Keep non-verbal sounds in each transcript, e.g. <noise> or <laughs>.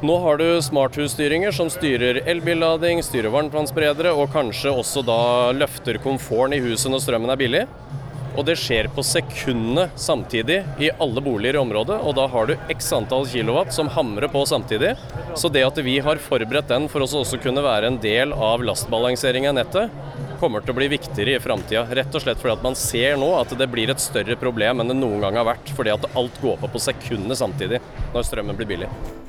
Nå har du smarthusstyringer som styrer elbillading, styrer varmtvannsberedere, og kanskje også da løfter komforten i huset når strømmen er billig. Og det skjer på sekundene samtidig i alle boliger i området, og da har du x antall kilowatt som hamrer på samtidig. Så det at vi har forberedt den for å også kunne være en del av lastbalansering av nettet, kommer til å bli viktigere i framtida. Rett og slett fordi at man ser nå at det blir et større problem enn det noen gang har vært, fordi at alt går på på sekundene samtidig når strømmen blir billig.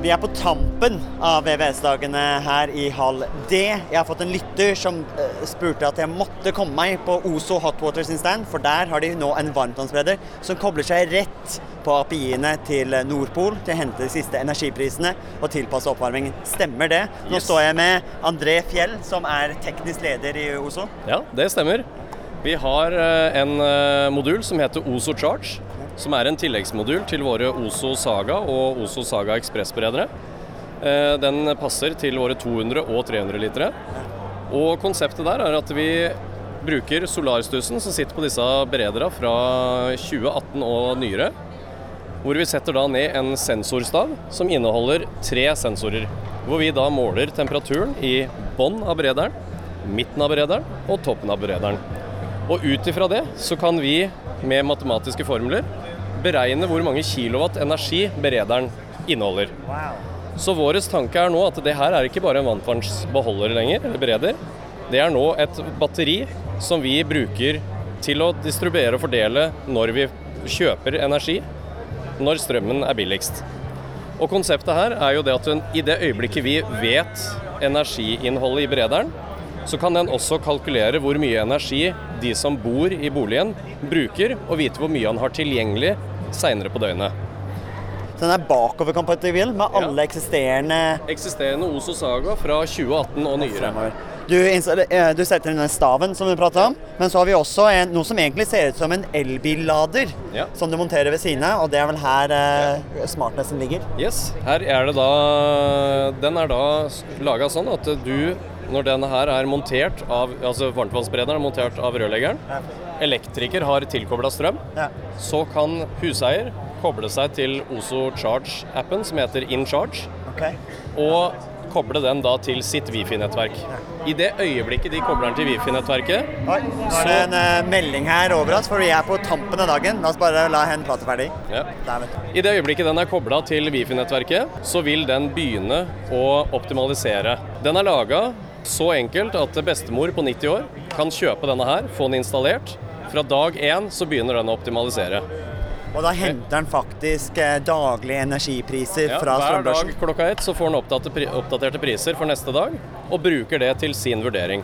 Vi er på tampen av VVS-dagene her i Hall D. Jeg har fått en lytter som eh, spurte at jeg måtte komme meg på Ozo Hotwater sin stand, for der har de nå en varmtvannsbereder som kobler seg rett på API-ene til Nordpol til å hente de siste energiprisene og tilpasse oppvarmingen. Stemmer det? Nå Yes. står jeg med André Fjell, som er teknisk leder i Ozo. Ja, det stemmer. Vi har eh, en eh, modul som heter Ozo Charge, som er en tilleggsmodul til våre Oso Saga og Oso Saga Ekspressberedere. Eh, Den passer til våre 200 og 300 litere. Og konseptet der er at vi bruker solarstussen som sitter på disse berederne fra 2018 og nyere. Hvor vi setter da ned en sensorstav som inneholder tre sensorer. Hvor vi da måler temperaturen i bånn av berederen, midten av berederen og toppen av berederen. Og ut ifra det så kan vi med matematiske formler beregne hvor mange kilowatt energi berederen inneholder. Så vår tanke er nå at det her er ikke bare en vanntvannsbeholder lenger, eller bereder. Det er nå et batteri som vi bruker til å distribuere og fordele når vi kjøper energi, når strømmen er billigst. Og konseptet her er jo det at i det øyeblikket vi vet energiinnholdet i berederen, så kan den også kalkulere hvor mye energi de som bor i boligen bruker, og vite hvor mye han har tilgjengelig seinere på døgnet. Så den er bakoverkompatibel med Ja. alle eksisterende Eksisterende Ozo Saga fra 2018 og nyere. Du, eh, du setter inn den staven som du prata om, men så har vi også en, noe som egentlig ser ut som en elbillader. Ja. Som du monterer ved siden av, og det er vel her eh, smartnessen ligger. Yes, her er det da Den er da laga sånn at du, når denne her er montert av Altså varmtvannsberederen er montert av rørleggeren, elektriker har tilkobla strøm, Ja. så kan huseier koble seg til Ozo Charge-appen, som heter InCharge, okay. og koble den da til sitt Wifi-nettverk. I det øyeblikket de kobler den til Wifi-nettverket, Oi, nå er det en uh, melding her over oss, for vi er på tampen av dagen. La oss bare la hen prate ferdig. ja, Der. I det øyeblikket den er kobla til Wifi-nettverket, så vil den begynne å optimalisere. Den er laga så enkelt at bestemor på 90 år kan kjøpe denne her, få den installert. Fra dag én så begynner den å optimalisere. Og da henter den faktisk eh, daglige energipriser Ja, fra hver dag klokka ett så får den oppdaterte priser for neste dag, og bruker det til sin vurdering.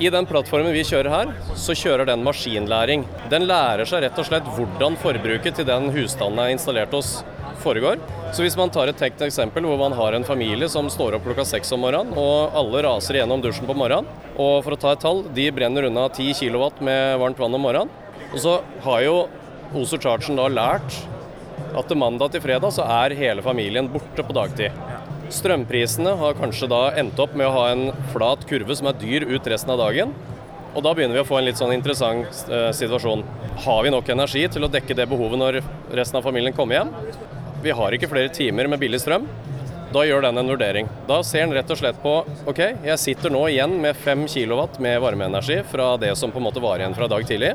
I den plattformen vi kjører her, så kjører den maskinlæring. Den lærer seg rett og slett hvordan forbruket til den husstanden er installert hos foregår. Så hvis man tar et tekt eksempel hvor man har en familie som står opp klokka seks om morgenen, og alle raser gjennom dusjen på morgenen, og for å ta et tall, de brenner unna 10 kW med varmt vann om morgenen. Og så har jo Ozo Chargen da lært at til mandag til fredag så er hele familien borte på dagtid. Strømprisene har kanskje da endt opp med å ha en flat kurve som er dyr ut resten av dagen. Og da begynner vi å få en litt sånn interessant eh, situasjon. Har vi nok energi til å dekke det behovet når resten av familien kommer hjem? Vi har ikke flere timer med billig strøm. Da gjør den en vurdering. Da ser den rett og slett på OK, jeg sitter nå igjen med 5 kW med varmeenergi fra det som på en måte var igjen fra dag tidlig.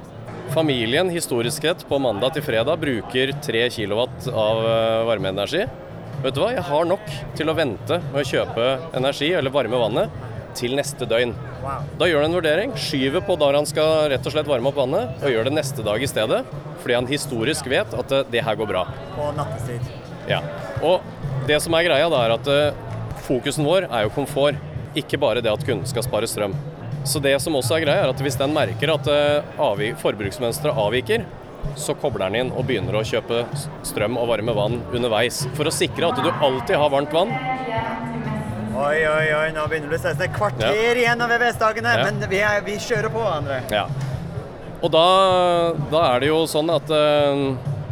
Familien historisk sett på mandag til fredag bruker 3 kW av eh, varmeenergi. Vet du hva, jeg har nok til å vente med å kjøpe energi eller varme vannet til neste døgn. Da gjør han en vurdering, skyver på der han skal rett og slett varme opp vannet, og gjør det neste dag i stedet, fordi han historisk vet at eh, det her går bra. På nattestid. Ja. Og det som er greia, da er at eh, fokusen vår er jo komfort, ikke bare det at kunden skal spare strøm. Så det som også er greia, er at hvis den merker at eh, forbruksmønsteret avviker, så kobler den inn og begynner å kjøpe strøm og varme vann underveis. For å sikre at du alltid har varmt vann Oi, oi, oi, nå begynner det å se ut som et kvarter igjen av VVS-dagene. Ja. Men vi, er, vi kjører på, André. Ja. Og da, da er det jo sånn at eh,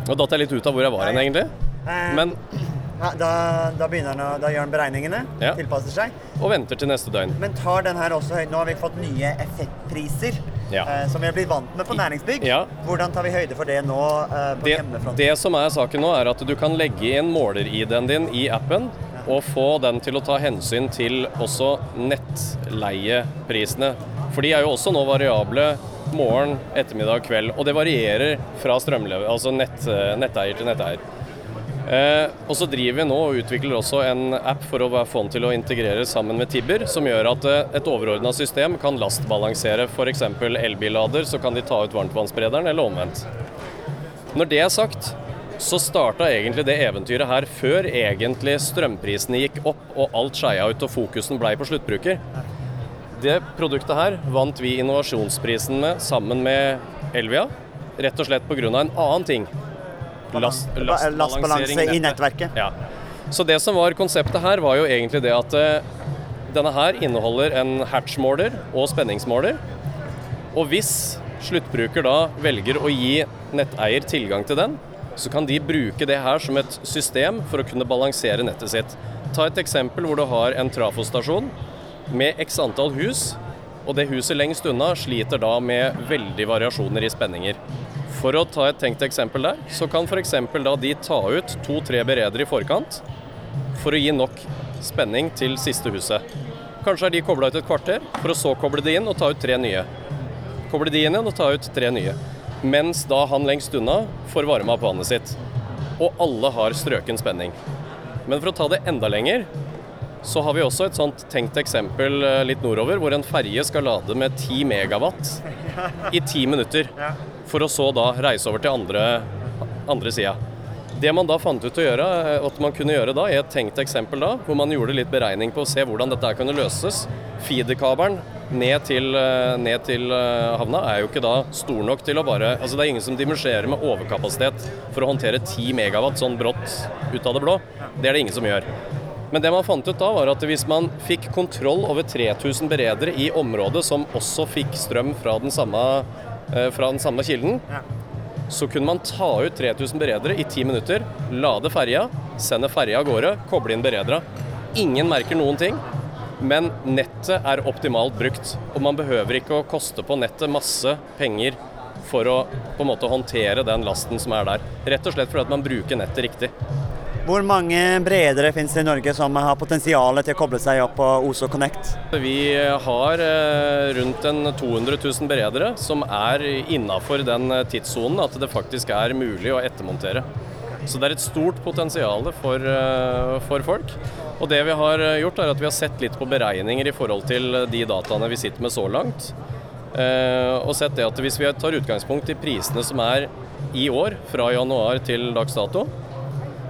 Nå datt jeg litt ut av hvor jeg var hen, egentlig. Eh, Men da, da begynner han å Da gjør han beregningene. Ja. Tilpasser seg. Og venter til neste døgn. Men tar den her også høyde Nå har vi fått nye effektpriser. Ja. eh, som vi har blitt vant med på næringsbygg. Ja. Hvordan tar vi høyde for det nå eh, på Det, hjemmefronten? det som er saken nå, er at du kan legge inn måler-ID-en din i appen, og få den til å ta hensyn til også nettleieprisene. For de er jo også nå variable morgen, ettermiddag, kveld. Og det varierer fra strømlever, altså nett, netteier til netteier. Eh, og så driver vi nå og utvikler også en app for å få den til å integrere sammen med Tibber, som gjør at eh, et overordna system kan lastbalansere f.eks. elbillader, så kan de ta ut varmtvannsberederen, eller omvendt. Når det er sagt, så starta egentlig det eventyret her før egentlig strømprisene gikk opp og alt skeia ut og fokusen blei på sluttbruker. Det produktet her vant vi innovasjonsprisen med sammen med Elvia, rett og slett pga. en annen ting. Last, Ba- Lastbalanse i nettverket. Ja. Så det som var konseptet her, var jo egentlig det at eh, denne her inneholder en hatchmåler og spenningsmåler. Og hvis sluttbruker da velger å gi netteier tilgang til den, så kan de bruke det her som et system for å kunne balansere nettet sitt. Ta et eksempel hvor du har en trafostasjon med x antall hus, og det huset lengst unna sliter da med veldig variasjoner i spenninger. For å ta et tenkt eksempel der, så kan f.eks. da de ta ut to-tre beredere i forkant for å gi nok spenning til siste huset. Kanskje er de kobla ut et kvarter, for å så koble de inn og ta ut tre nye. Koble de inn igjen og ta ut tre nye. Mens da han lengst unna får varma opp vannet sitt. Og alle har strøken spenning. Men for å ta det enda lenger, så har vi også et sånt tenkt eksempel eh, litt nordover, hvor en ferje skal lade med 10 megawatt i 10 minutter. For å så da reise over til andre, andre sida. Det man da fant ut å gjøre, eh, at man kunne gjøre da, i et tenkt eksempel da, hvor man gjorde litt beregning på å se hvordan dette kunne løses. Feederkabelen ned til, eh, ned til havna er jo ikke da stor nok til å bare Altså det er ingen som dimensjonerer med overkapasitet for å håndtere 10 megawatt sånn brått ut av det blå. Det er det ingen som gjør. Men det man fant ut da, var at hvis man fikk kontroll over 3000 beredere i området som også fikk strøm fra den samme, eh, fra den samme kilden, så kunne man ta ut 3000 beredere i 10 minutter, lade ferja, sende ferja av gårde, koble inn beredere. Ingen merker noen ting, men nettet er optimalt brukt. Og man behøver ikke å koste på nettet masse penger for å på en måte håndtere den lasten som er der. Rett og slett fordi at man bruker nettet riktig. Hvor mange bredere finnes det i Norge som har potensial til å koble seg opp på Oso Connect? Vi har eh, rundt en 200 000 beredere som er innafor den eh, tidssonen at det faktisk er mulig å ettermontere. Så det er et stort potensial for, eh, for folk. Og det vi har eh, gjort er at vi har sett litt på beregninger i forhold til de dataene vi sitter med så langt. Eh, og sett det at hvis vi tar utgangspunkt i prisene som er i år, fra januar til dags dato,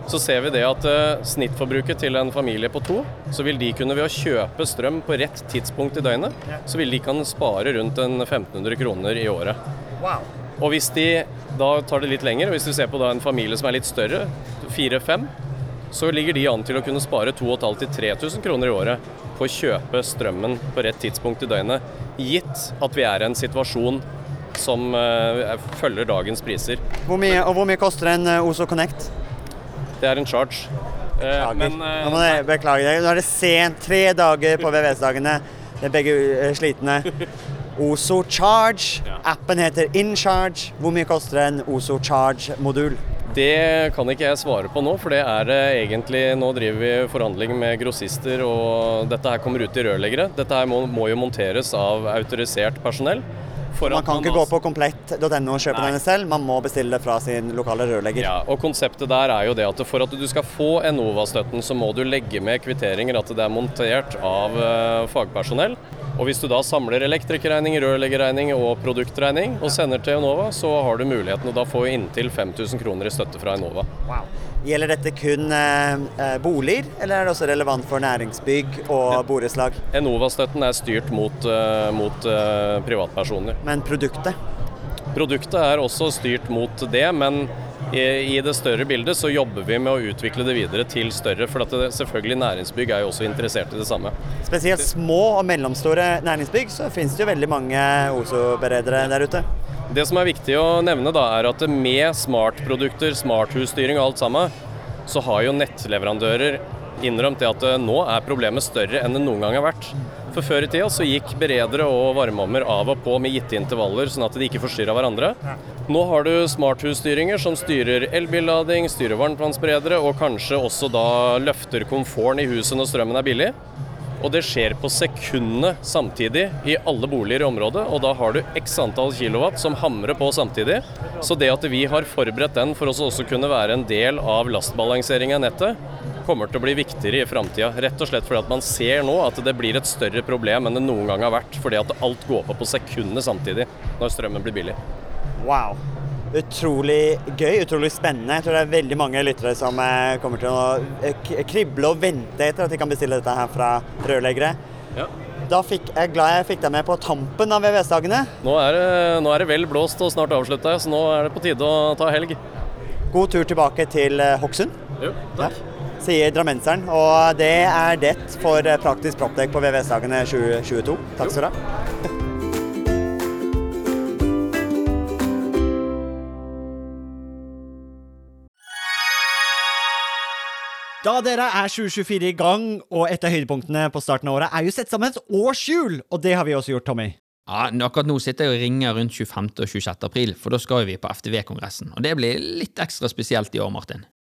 så ser vi det at eh, snittforbruket til en familie på to, så vil de kunne ved å kjøpe strøm på rett tidspunkt i døgnet, så vil de kan spare rundt en 1500 kroner i året. Wow. Og hvis de da tar det litt lenger, og hvis du ser på da en familie som er litt større, fire-fem, så ligger de an til å kunne spare 2500-3000 kroner i året på å kjøpe strømmen på rett tidspunkt i døgnet, gitt at vi er i en situasjon som eh, følger dagens priser. Hvor mye, og hvor mye koster en eh, Ozo Connect? Det er en charge. Eh, Beklager. men, eh, Nå må beklage deg. Nå er det sent. Tre dager på VVS-dagene. Det er begge eh, slitne. <laughs> Ozo Charge. Appen heter InCharge. Hvor mye koster en Ozo Charge-modul? Det kan ikke jeg svare på nå, for det er egentlig Nå driver vi forhandling med grossister, og dette her kommer ut i rørleggere. Dette her må, må jo monteres av autorisert personell. For Man kan ikke gå på komplett.no og kjøpe Nei. denne selv. Man må bestille det fra sin lokale rørlegger. Ja, og Konseptet der er jo det at for at du skal få Enova-støtten, så må du legge med kvitteringer at det er montert av eh, fagpersonell. Og Hvis du da samler elektrikerregning, rørleggerregning og produktregning og sender til Enova, så har du muligheten og da få inntil 5000 kroner i støtte fra Enova. Gjelder dette kun eh, eh, boliger, eller er det også relevant for næringsbygg og borettslag? Enova-støtten er styrt mot, eh, mot eh, privatpersoner. Men produktet? Produktet er også styrt mot det, men I, I det større bildet så jobber vi med å utvikle det videre til større, for at det, selvfølgelig næringsbygg er jo også interessert i det samme. Spesielt små og mellomstore næringsbygg, så finnes det jo veldig mange OSO-beredere der ute. Det som er viktig å nevne, da, er at med smartprodukter, smarthusstyring og alt sammen, så har jo nettleverandører innrømt det at nå er problemet større enn det noen gang har vært. For Før i tida så gikk beredere og varmeovner av og på med gitte intervaller, sånn at de ikke forstyrra hverandre. Nå har du smarthusstyringer som styrer elbillading, styrer varmtvannsberedere, og kanskje også da løfter komforten i huset når strømmen er billig. Og det skjer på sekundene samtidig i alle boliger i området. Og da har du x antall kilowatt som hamrer på samtidig. Så det at vi har forberedt den for oss også kunne være en del av lastbalanseringa i nettet, kommer til å bli viktigere i framtida. Rett og slett fordi at man ser nå at det blir et større problem enn det noen gang har vært. Fordi at alt går på på sekundene samtidig når strømmen blir billig. Wow. Utrolig gøy, utrolig spennende. Jeg tror det er veldig mange lyttere som eh, kommer til å eh, krible og vente etter at de kan bestille dette her fra rørleggere. Ja. Da fikk jeg glad jeg fikk deg med på tampen av VVS-dagene. Nå, nå, er det vel blåst og snart avslutta, så nå er det på tide å ta helg. God tur tilbake til eh, Hokksund. Jo, takk. Ja sier drammenseren. Og det er det for praktisk proppdekk på VVS-dagene 2022. Takk skal du ha. <laughs> Da dere er 2024 i gang, og et av høydepunktene på starten av året er jo sett sammen et årshjul, og det har vi også gjort, Tommy. Ja, Akkurat nå sitter jeg og ringer rundt 25. og 26. april, for da skal vi på FTV-kongressen. Og det blir litt ekstra spesielt i år, Martin.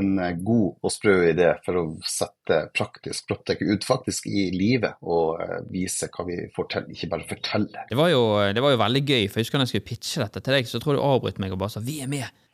en eh, god og sprø idé for å sette praktisk proptech ut faktisk i livet og eh, vise hva vi får til, ikke bare fortelle. Det var, jo, det var jo veldig gøy, for jeg husker da jeg skulle pitche dette til deg, så tror jeg du avbrøt meg og bare sa 'vi er med'.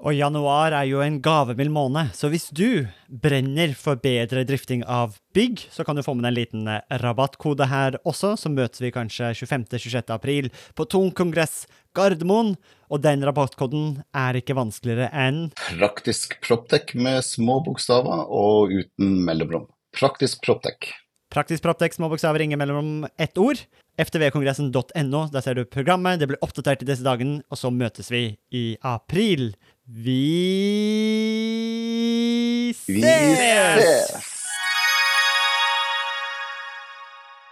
Og januar er jo en gavemild måned, så hvis du brenner for bedre drifting av bygg, så kan du få med deg en liten eh, rabattkode her også, så møtes vi kanskje 25.-26. april på Tung kongress Gardermoen. Og den rabattkoden er ikke vanskeligere enn Praktisk Proptek med små bokstaver og uten mellomrom. Praktisk Proptek. Praktisk proptek, små bokstaver, ingen mellom ett ord. ftvkongressen.no, der ser du programmet. Det blir oppdatert i disse dagene, og så møtes vi i april. Vi ses! Vi ses!